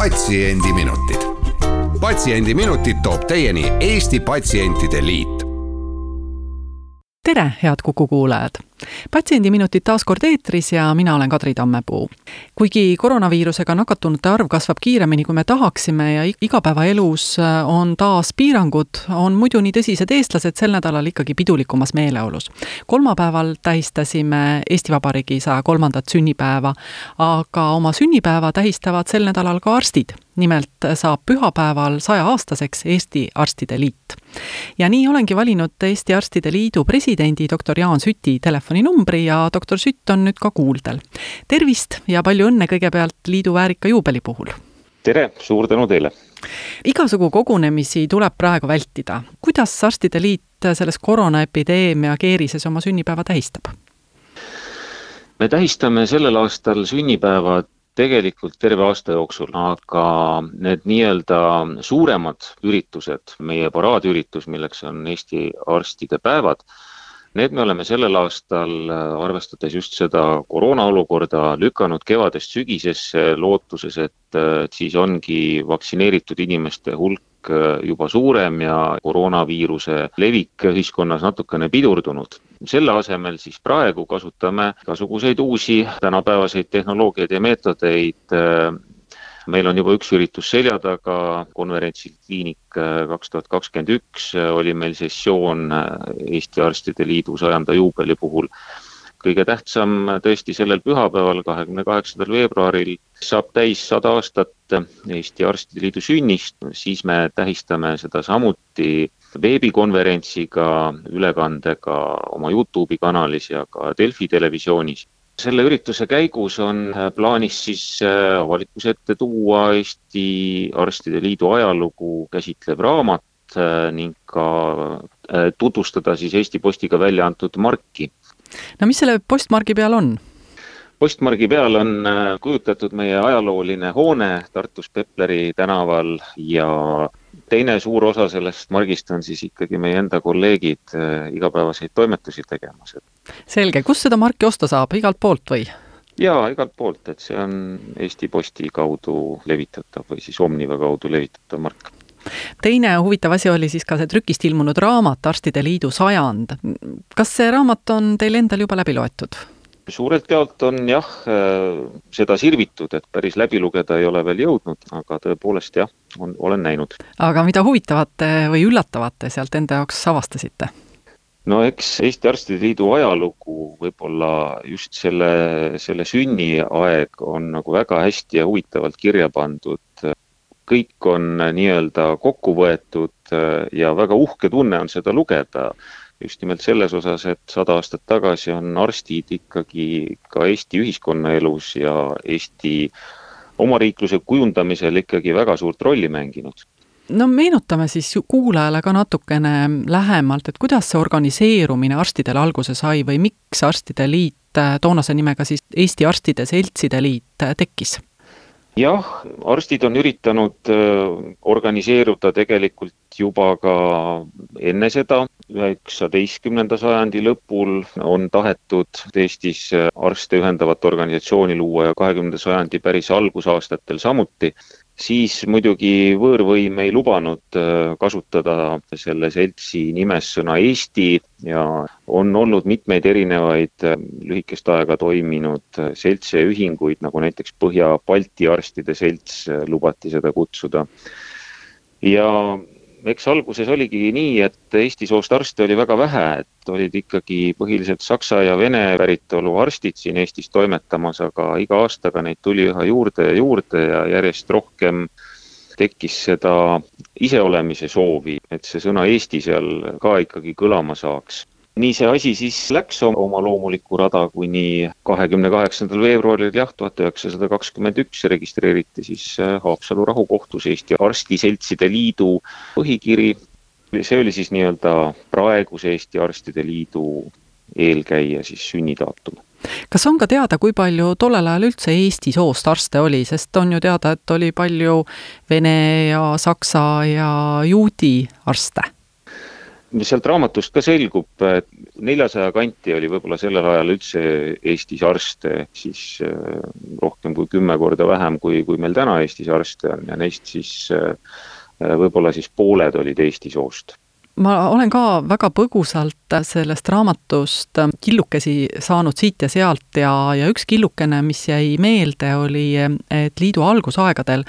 patsiendiminutid. patsiendiminutid toob teieni Eesti Patsientide Liit. tere, head Kuku kuulajad patsiendiminutid taas kord eetris ja mina olen Kadri Tammepuu. kuigi koroonaviirusega nakatunute arv kasvab kiiremini, kui me tahaksime ja igapäevaelus äh, on taas piirangud, on muidu nii tõsised eestlased sel nädalal ikkagi pidulikumas meeleolus. kolmapäeval tähistasime Eesti Vabariigi saja kolmandat sünnipäeva, aga oma sünnipäeva tähistavad sel nädalal ka arstid nimelt saab pühapäeval sajaaastaseks Eesti Arstide Liit. ja nii olengi valinud Eesti Arstide Liidu presidendi doktor Jaan Süti telefoni telefoninumbri ja doktor Sütt on nüüd ka kuuldel. tervist ja palju õnne kõigepealt liidu väärika juubeli puhul! tere, suur tänu teile! igasugu kogunemisi tuleb praegu vältida. kuidas Arstide Liit selles koroonaepideemia keerises oma sünnipäeva tähistab? me tähistame sellel aastal sünnipäeva tegelikult terve aasta jooksul, aga need nii-öelda suuremad üritused, meie paraadüritus, milleks on Eesti arstide päevad, Need me oleme sellel aastal, äh, arvestades just seda koroona olukorda, lükanud kevadest sügisesse lootuses, et, äh, et siis ongi vaktsineeritud inimeste hulk äh, juba suurem ja koroonaviiruse levik ühiskonnas natukene pidurdunud. selle asemel siis praegu kasutame igasuguseid uusi tänapäevaseid tehnoloogiaid ja meetodeid meil on juba üks üritus selja taga, konverentsil Kliinik äh, kaks tuhat kakskümmend üks äh, oli meil sessioon äh, Eesti Arstide Liidu sajanda juubeli puhul. kõige tähtsam tõesti sellel pühapäeval, kahekümne kaheksandal veebruaril saab täis sada aastat Eesti Arstide Liidu sünnist, siis me tähistame seda samuti veebikonverentsiga, ülekandega oma Youtube'i kanalis ja ka Delfi televisioonis selle ürituse käigus on äh, plaanis siis äh, avalikkuse ette tuua Eesti Arstide Liidu ajalugu käsitlev raamat äh, ning ka tutvustada siis Eesti Postiga välja antud marki. no mis selle postmargi peal on? postmargi peal on kujutatud meie ajalooline hoone Tartus Pepleri tänaval ja teine suur osa sellest margist on siis ikkagi meie enda kolleegid igapäevaseid toimetusi tegemas, selge, kus seda marki osta saab, igalt poolt või? jaa, igalt poolt, et see on Eesti Posti kaudu levitatav või siis Omniva kaudu levitatav mark teine huvitav asi oli siis ka see trükist ilmunud raamat Arstide Liidu sajand. kas see raamat on teil endal juba läbi loetud? Suurelt jaolt on jah, seda sirvitud, et päris läbi lugeda ei ole veel jõudnud, aga tõepoolest jah, on, olen näinud. aga mida huvitavat või üllatavat te sealt enda jaoks avastasite? no eks Eesti Arstide Liidu ajalugu võib-olla just selle, selle sünniaeg on nagu väga hästi ja huvitavalt kirja pandud. kõik on nii-öelda kokku võetud ja väga uhke tunne on seda lugeda. Just nimelt selles osas, et sada aastat tagasi on arstid ikkagi ka Eesti ühiskonnaelus ja Eesti omariikluse kujundamisel ikkagi väga suurt rolli mänginud no meenutame siis kuulajale ka natukene lähemalt, et kuidas see organiseerumine arstidel alguse sai või miks Arstide Liit, toonase nimega siis Eesti Arstide Seltside Liit tekkis? Jah, arstid on üritanud äh, organiseeruda tegelikult juba ka enne seda, üheksateistkümnenda sajandi lõpul on tahetud Eestis arste ühendavat organisatsiooni luua ja kahekümnenda sajandi päris algusaastatel samuti siis muidugi võõrvõim ei lubanud äh, kasutada selle seltsi nimes sõna Eesti ja on olnud mitmeid erinevaid äh, lühikest aega toiminud äh, seltse ühinguid, nagu näiteks Põhja-Balti Arstide Selts lubati seda kutsuda. ja eks alguses oligi nii, et Eesti soost arste oli väga vähe, et olid ikkagi põhiliselt saksa ja vene päritolu arstid siin Eestis toimetamas, aga iga aastaga neid tuli üha juurde ja juurde ja järjest rohkem tekkis seda iseolemise soovi, et see sõna Eesti seal ka ikkagi kõlama saaks. Nii see asi siis läks oma loomulikku rada, kuni kahekümne kaheksandal veebruaril jah, tuhat üheksasada kakskümmend üks registreeriti siis äh, Haapsalu rahukohtus Eesti Arstiseltside Liidu põhikiri. see oli siis nii-öelda praeguse Eesti Arstide Liidu eelkäija siis sünnidaatum. Kas on ka teada, kui palju tollel ajal üldse Eesti soost arste oli, sest on ju teada, et oli palju vene ja saksa ja juudi arste sealt raamatust ka selgub, neljasaja kanti oli võib-olla sellel ajal üldse Eestis arste, ehk siis äh, rohkem kui kümme korda vähem, kui, kui meil täna Eestis arste on. Ja neist siis äh, võib-olla siis pooled olid Eesti soost ma olen ka väga põgusalt sellest raamatust killukesi saanud siit ja sealt ja, ja üks killukene, mis jäi meelde, oli, et liidu algusaegadel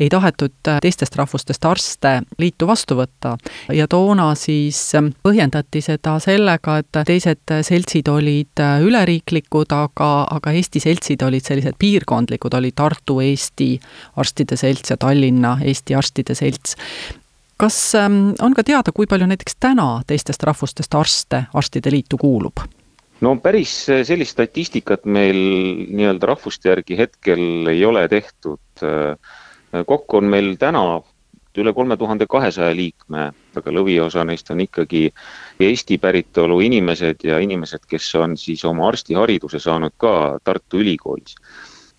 ei tahetud teistest rahvustest arste liitu vastu võtta. Ja toona siis põhjendati seda sellega, et teised seltsid olid üleriiklikud, aga, aga Eesti seltsid olid sellised piirkondlikud, oli Tartu Eesti Arstide Selts ja Tallinna Eesti Arstide Selts kas ähm, on ka teada, kui palju näiteks täna teistest rahvustest arste arstide liitu kuulub? no päris äh, sellist statistikat meil nii-öelda rahvuste järgi hetkel ei ole tehtud. Äh, kokku on meil täna üle kolme tuhande kahesaja liikme, aga lõviosa neist on ikkagi Eesti päritolu inimesed ja inimesed, kes on siis oma arstihariduse saanud ka Tartu Ülikoolis.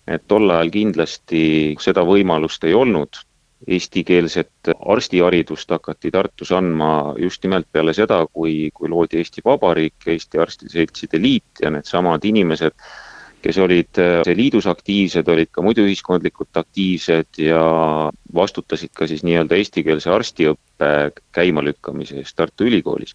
et tol ajal kindlasti seda võimalust ei olnud eestikeelset arstiharidust hakati Tartus andma just nimelt peale seda, kui, kui loodi Eesti Vabariik, Eesti Arstide Seltside Liit ja needsamad inimesed, kes olid liidus aktiivsed, olid ka muidu ühiskondlikult aktiivsed ja vastutasid ka siis nii-öelda eestikeelse arstiõppe käimalükkamise eest Tartu Ülikoolis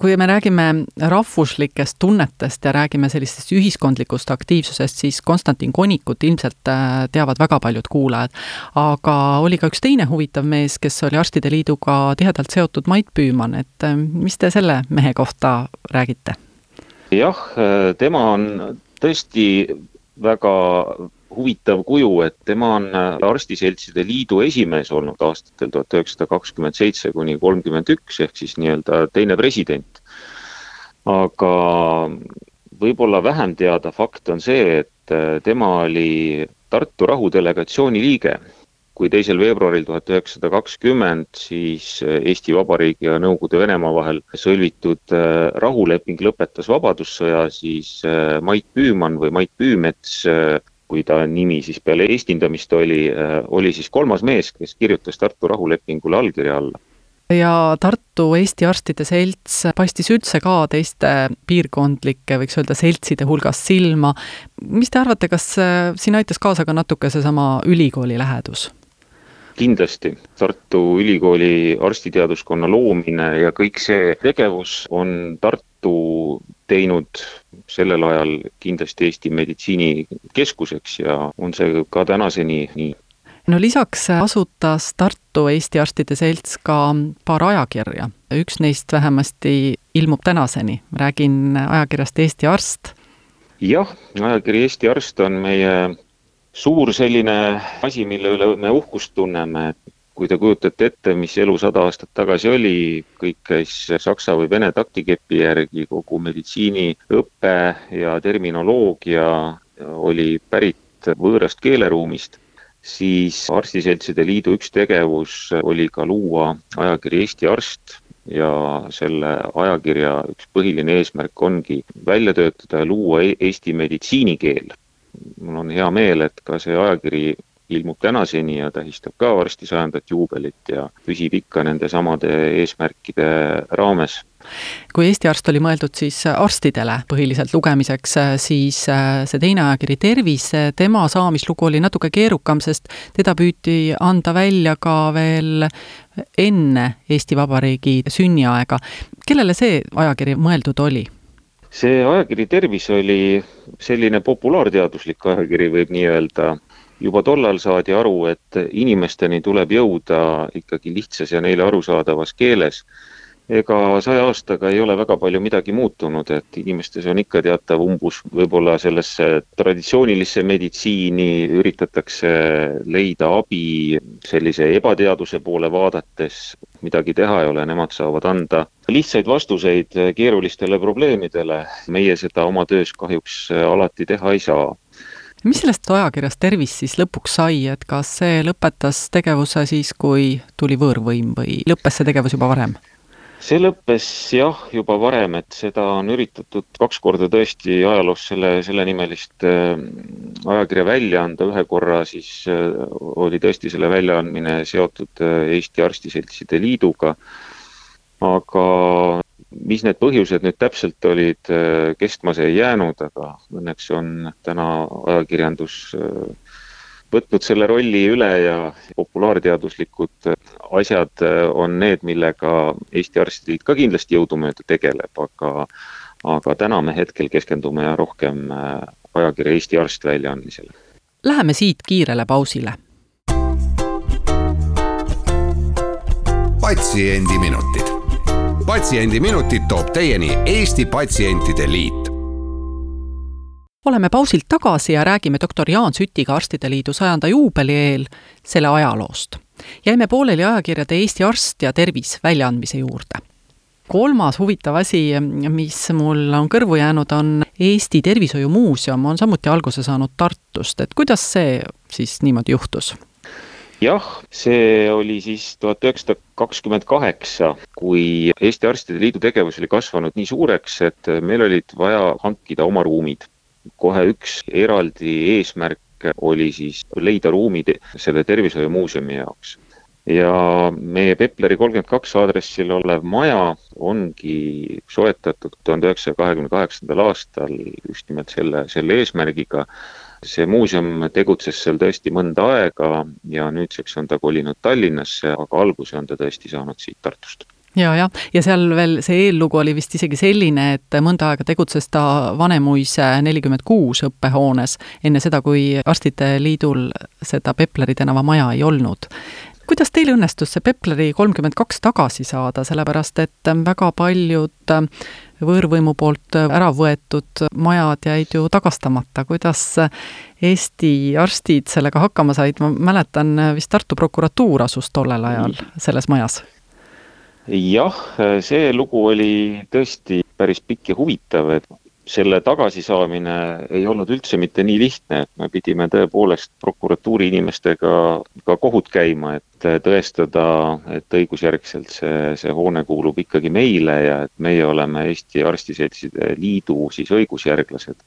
kui me räägime rahvuslikest tunnetest ja räägime sellisest ühiskondlikust aktiivsusest, siis Konstantin Konikut ilmselt äh, teavad väga paljud kuulajad. aga oli ka üks teine huvitav mees, kes oli Arstide Liiduga tihedalt seotud, Mait Püüman, et äh, mis te selle mehe kohta räägite? jah, äh, tema on tõesti väga huvitav kuju, et tema on äh, Arstiseltside Liidu esimees olnud aastatel tuhat üheksasada kakskümmend seitse kuni kolmkümmend üks, ehk siis nii-öelda teine president. aga võib-olla vähem teada fakt on see, et äh, tema oli Tartu rahudelegatsiooni liige. kui teisel veebruaril tuhat üheksasada kakskümmend siis äh, Eesti Vabariigi ja Nõukogude Venemaa vahel sõlmitud rahuleping lõpetas Vabadussõja, siis Mait Püümann või Mait Püümets kui ta nimi siis peale eestindamist oli, äh, oli siis kolmas mees, kes kirjutas Tartu rahulepingule allkirja alla ja Tartu Eesti Arstide Selts paistis üldse ka teiste piirkondlike, võiks öelda, seltside hulgast silma. mis te arvate, kas äh, siin aitas kaasa ka natuke seesama ülikooli lähedus? kindlasti, Tartu Ülikooli arstiteaduskonna loomine ja kõik see tegevus on Tartu teinud sellel ajal kindlasti Eesti meditsiinikeskuseks ja on see ka tänaseni nii. No lisaks asutas Tartu Eesti Arstide Selts ka paar ajakirja, üks neist vähemasti ilmub tänaseni, räägin ajakirjast Eesti Arst. jah, ajakiri Eesti Arst on meie suur selline asi, mille üle me uhkust tunneme, et kui te kujutate ette, mis elu sada aastat tagasi oli, kõik käis saksa või vene taktikepi järgi, kogu meditsiiniõpe ja terminoloogia oli pärit võõrast keeleruumist, siis Arstiseltside Liidu üks tegevus oli ka luua ajakiri Eesti Arst ja selle ajakirja üks põhiline eesmärk ongi välja töötada ja luua e-, Eesti meditsiinikeel. mul on hea meel, et ka see ajakiri ilmub tänaseni ja tähistab ka varsti sajandat juubelit ja püsib ikka nende samade eesmärkide raames kui Eesti Arst oli mõeldud siis arstidele põhiliselt lugemiseks, siis äh, see teine ajakiri Tervis, tema saamislugu oli natuke keerukam, sest teda püüti anda välja ka veel enne Eesti Vabariigi sünniaega. kellele see ajakiri mõeldud oli? see ajakiri Tervis oli selline populaarteaduslik ajakiri, võib nii öelda juba tollal saadi aru, et inimesteni tuleb jõuda ikkagi lihtsas ja neile arusaadavas keeles. ega saja aastaga ei ole väga palju midagi muutunud, et inimestes on ikka teatav umbus võib-olla sellesse traditsioonilisse meditsiini, üritatakse leida abi sellise ebateaduse poole vaadates, midagi teha ei ole, nemad saavad anda lihtsaid vastuseid keerulistele probleemidele. meie seda oma töös kahjuks alati teha ei saa mis sellest ajakirjast Tervis siis lõpuks sai, et kas see lõpetas tegevuse siis, kui tuli võõrvõim või lõppes see tegevus juba varem? see lõppes jah, juba varem, et seda on üritatud kaks korda tõesti ajaloos selle, sellenimelist äh, ajakirja välja anda, ühe korra siis äh, oli tõesti selle väljaandmine seotud äh, Eesti Arstiseltside Liiduga, aga mis need põhjused nüüd täpselt olid, kestma see ei jäänud, aga õnneks on täna ajakirjandus võtnud selle rolli üle ja populaarteaduslikud asjad on need, millega Eesti Arstide Liit ka kindlasti jõudumööda tegeleb, aga aga täna me hetkel keskendume rohkem äh, ajakirja Eesti Arst väljaandmisele. Läheme siit kiirele pausile. patsiendiminutid. Patsiendiminutid toob teieni Eesti Patsientide Liit oleme pausilt tagasi ja räägime doktor Jaan Sütiga Arstide Liidu sajanda juubeli eel selle ajaloost. jäime pooleli ajakirjade Eesti Arst ja Tervis väljaandmise juurde. kolmas huvitav asi, mis mul on kõrvu jäänud, on Eesti Tervishoiumuuseum on samuti alguse saanud Tartust, et kuidas see siis niimoodi juhtus? Jah, see oli siis tuhat üheksasada kakskümmend kaheksa, kui Eesti Arstide Liidu tegevus oli kasvanud nii suureks, et meil olid vaja hankida oma ruumid kohe üks eraldi eesmärk oli siis leida ruumid selle tervishoiumuuseumi jaoks. Ja meie Pepleri kolmkümmend kaks aadressil olev maja ongi soetatud tuhande üheksasaja kahekümne kaheksandal aastal just nimelt selle, selle eesmärgiga. see muuseum tegutses seal tõesti mõnda aega ja nüüdseks on ta kolinud Tallinnasse, aga alguse on ta tõesti saanud siit Tartust ja, jah, ja seal veel see eellugu oli vist isegi selline, et mõnda aega tegutses ta Vanemuise nelikümmend kuus õppehoones, enne seda, kui Arstide Liidul seda Pepleri tänava maja ei olnud kuidas teil õnnestus see Pepleri kolmkümmend kaks tagasi saada, sellepärast et väga paljud võõrvõimu poolt ära võetud majad jäid ju tagastamata, kuidas Eesti arstid sellega hakkama said, ma mäletan, vist Tartu prokuratuur asus tollel ajal selles majas. Jah, see lugu oli tõesti päris pikk ja huvitav, et selle tagasisaamine ei olnud üldse mitte nii lihtne, et me pidime tõepoolest prokuratuuri inimestega ka kohut käima, et tõestada, et õigusjärgselt see, see hoone kuulub ikkagi meile ja et meie oleme Eesti Arstiseltside Liidu siis õigusjärglased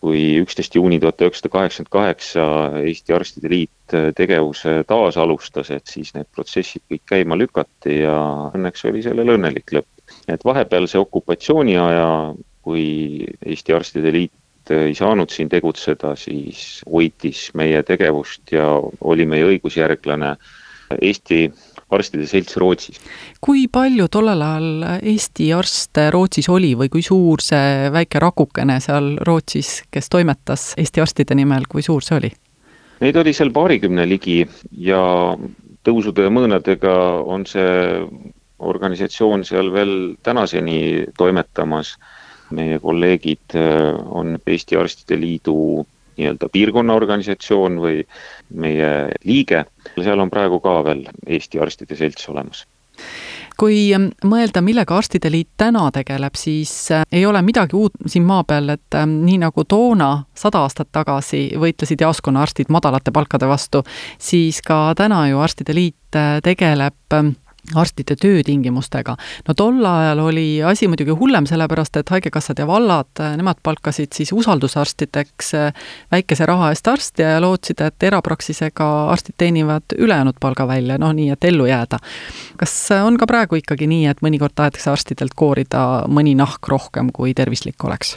kui üksteist juuni tuhat üheksasada kaheksakümmend kaheksa Eesti Arstide Liit tegevuse taas alustas, et siis need protsessid kõik käima lükati ja õnneks oli sellel õnnelik lõpp. et vahepealse okupatsiooniaja, kui Eesti Arstide Liit ei saanud siin tegutseda, siis hoidis meie tegevust ja oli meie õigusjärglane Eesti arstide selts Rootsis. kui palju tollel ajal Eesti arste Rootsis oli või kui suur see väike rakukene seal Rootsis, kes toimetas Eesti arstide nimel, kui suur see oli? Neid oli seal paarikümne ligi ja tõusude ja mõõnadega on see organisatsioon seal veel tänaseni toimetamas. Meie kolleegid äh, on Eesti Arstide Liidu nii-öelda piirkonnaorganisatsioon või meie liige, seal on praegu ka veel Eesti Arstide Selts olemas. Kui ähm, mõelda, millega Arstide Liit täna tegeleb, siis äh, ei ole midagi uut siin maa peal, et ähm, nii nagu toona, sada aastat tagasi võitlesid jaoskonnaarstid madalate palkade vastu, siis ka täna ju Arstide Liit äh, tegeleb ähm, arstide töötingimustega. no tol ajal oli asi muidugi hullem, sellepärast et Haigekassad ja vallad, nemad palkasid siis usaldusarstideks eh, väikese raha eest arste ja lootsid, et erapraksisega arstid teenivad ülejäänud palga välja, noh nii, et ellu jääda. kas on ka praegu ikkagi nii, et mõnikord tahetakse arstidelt koorida mõni nahk rohkem, kui tervislik oleks?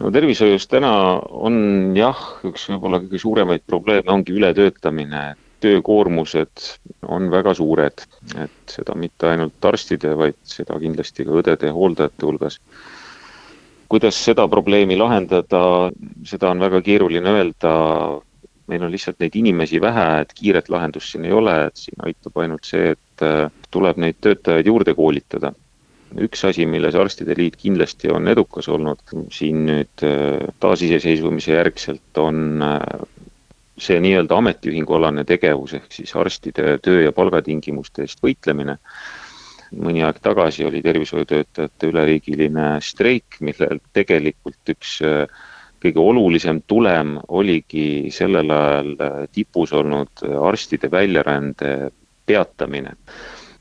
no tervishoius täna on jah, üks võib-olla kõige suuremaid probleeme ongi ületöötamine, et töökoormused on väga suured, et seda mitte ainult arstide, vaid seda kindlasti ka õdede ja hooldajate hulgas. kuidas seda probleemi lahendada, seda on väga keeruline öelda, meil on lihtsalt neid inimesi vähe, et kiiret lahendust siin ei ole, et siin aitab ainult see, et äh, tuleb neid töötajaid juurde koolitada. Üks asi, milles Arstide Liit kindlasti on edukas olnud siin nüüd äh, taasiseseisvumise järgselt, on äh, see nii-öelda ametiühingualane tegevus ehk siis arstide töö ja palgatingimuste eest võitlemine. mõni aeg tagasi oli tervishoiutöötajate üleriigiline streik, millel tegelikult üks äh, kõige olulisem tulem oligi sellel ajal äh, tipus olnud arstide väljarände peatamine.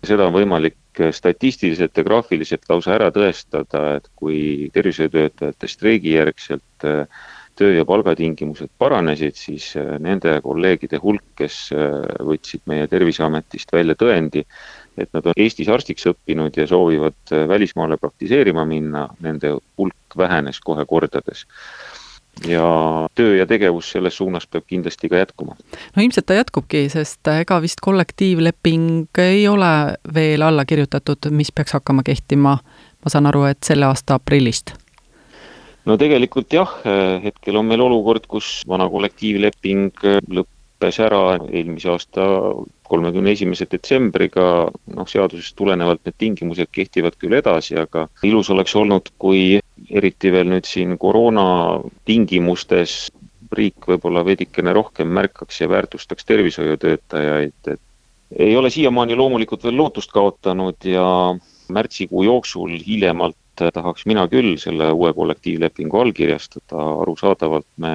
seda on võimalik statistiliselt ja graafiliselt lausa ära tõestada, et kui tervishoiutöötajate streigijärgselt äh, töö- ja palgatingimused paranesid, siis äh, nende kolleegide hulk, kes äh, võtsid meie Terviseametist välja tõendi, et nad on Eestis arstiks õppinud ja soovivad välismaale praktiseerima minna, nende hulk vähenes kohe kordades ja töö ja tegevus selles suunas peab kindlasti ka jätkuma. no ilmselt ta jätkubki, sest ega vist kollektiivleping ei ole veel alla kirjutatud, mis peaks hakkama kehtima, ma saan aru, et selle aasta aprillist? No tegelikult jah, hetkel on meil olukord, kus vana kollektiivleping lõppes ära eelmise aasta kolmekümne esimese detsembriga, noh, seadusest tulenevalt need tingimused kehtivad küll edasi, aga ilus oleks olnud, kui eriti veel nüüd siin koroona tingimustes riik võib-olla veidikene rohkem märkaks ja väärtustaks tervishoiutöötajaid, et ei ole siiamaani loomulikult veel lootust kaotanud ja märtsikuu jooksul hiljemalt tahaks mina küll selle uue kollektiivlepingu allkirjastada, arusaadavalt me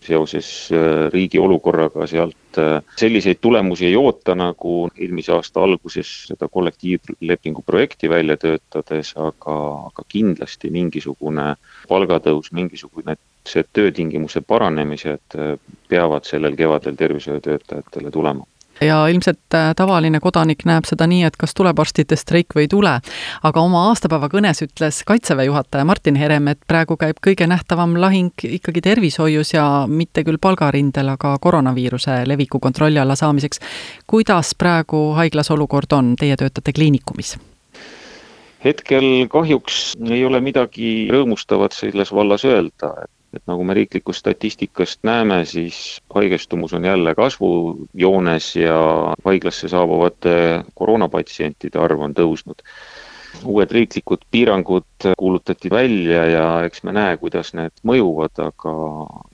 seoses äh, riigi olukorraga sealt äh, selliseid tulemusi ei oota, nagu eelmise aasta alguses seda kollektiivlepingu projekti välja töötades, aga, aga kindlasti mingisugune palgatõus, mingisugune see töötingimuse paranemised äh, peavad sellel kevadel tervishoiutöötajatele tulema ja ilmselt äh, tavaline kodanik näeb seda nii, et kas tuleb arstide streik või ei tule. aga oma aastapäeva kõnes ütles Kaitseväe juhataja Martin Herem, et praegu käib kõige nähtavam lahing ikkagi tervishoius ja mitte küll palgarindel, aga koroonaviiruse leviku kontrolli alla saamiseks. kuidas praegu haiglas olukord on, teie töötate kliinikumis? hetkel kahjuks ei ole midagi rõõmustavat selles vallas öelda, et et nagu me riiklikust statistikast näeme, siis haigestumus on jälle kasvujoones ja haiglasse saabuvate koroonapatsientide arv on tõusnud. uued riiklikud piirangud kuulutati välja ja eks me näe, kuidas need mõjuvad, aga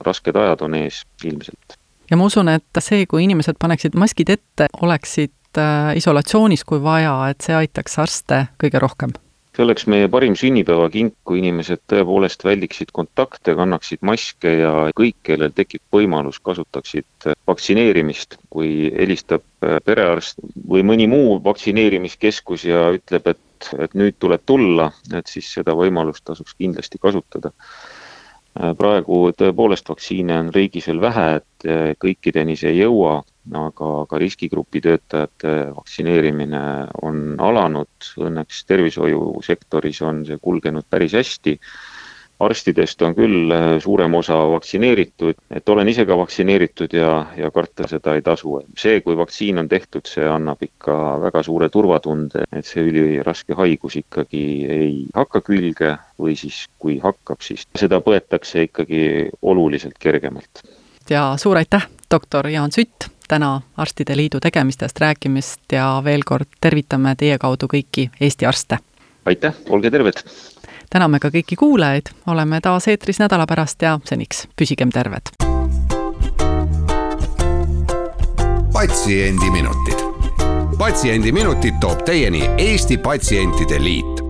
rasked ajad on ees ilmselt. ja ma usun, et see, kui inimesed paneksid maskid ette, oleksid äh, isolatsioonis, kui vaja, et see aitaks arste kõige rohkem see oleks meie parim sünnipäevakink, kui inimesed tõepoolest väldiksid kontakte, kannaksid maske ja kõik, kellel tekib võimalus, kasutaksid vaktsineerimist. kui helistab perearst või mõni muu vaktsineerimiskeskus ja ütleb, et, et nüüd tuleb tulla, et siis seda võimalust tasuks kindlasti kasutada praegu tõepoolest vaktsiine on riigis veel vähe, et kõikideni see ei jõua, aga ka riskigrupi töötajate vaktsineerimine on alanud, õnneks tervishoiusektoris on see kulgenud päris hästi. arstidest on küll äh, suurem osa vaktsineeritud, et olen ise ka vaktsineeritud ja, ja karta seda ei tasu. see, kui vaktsiin on tehtud, see annab ikka väga suure turvatunde, et see üliraske haigus ikkagi ei hakka külge või siis kui hakkab, siis seda põetakse ikkagi oluliselt kergemalt. ja suur aitäh, doktor Jaan Sütt täna Arstide Liidu tegemistest rääkimist ja veel kord tervitame teie kaudu kõiki Eesti arste. aitäh, olge terved! täname ka kõiki kuulajaid, oleme taas eetris nädala pärast ja seniks püsigem terved! patsiendiminutid. patsiendiminutid toob teieni Eesti Patsientide Liit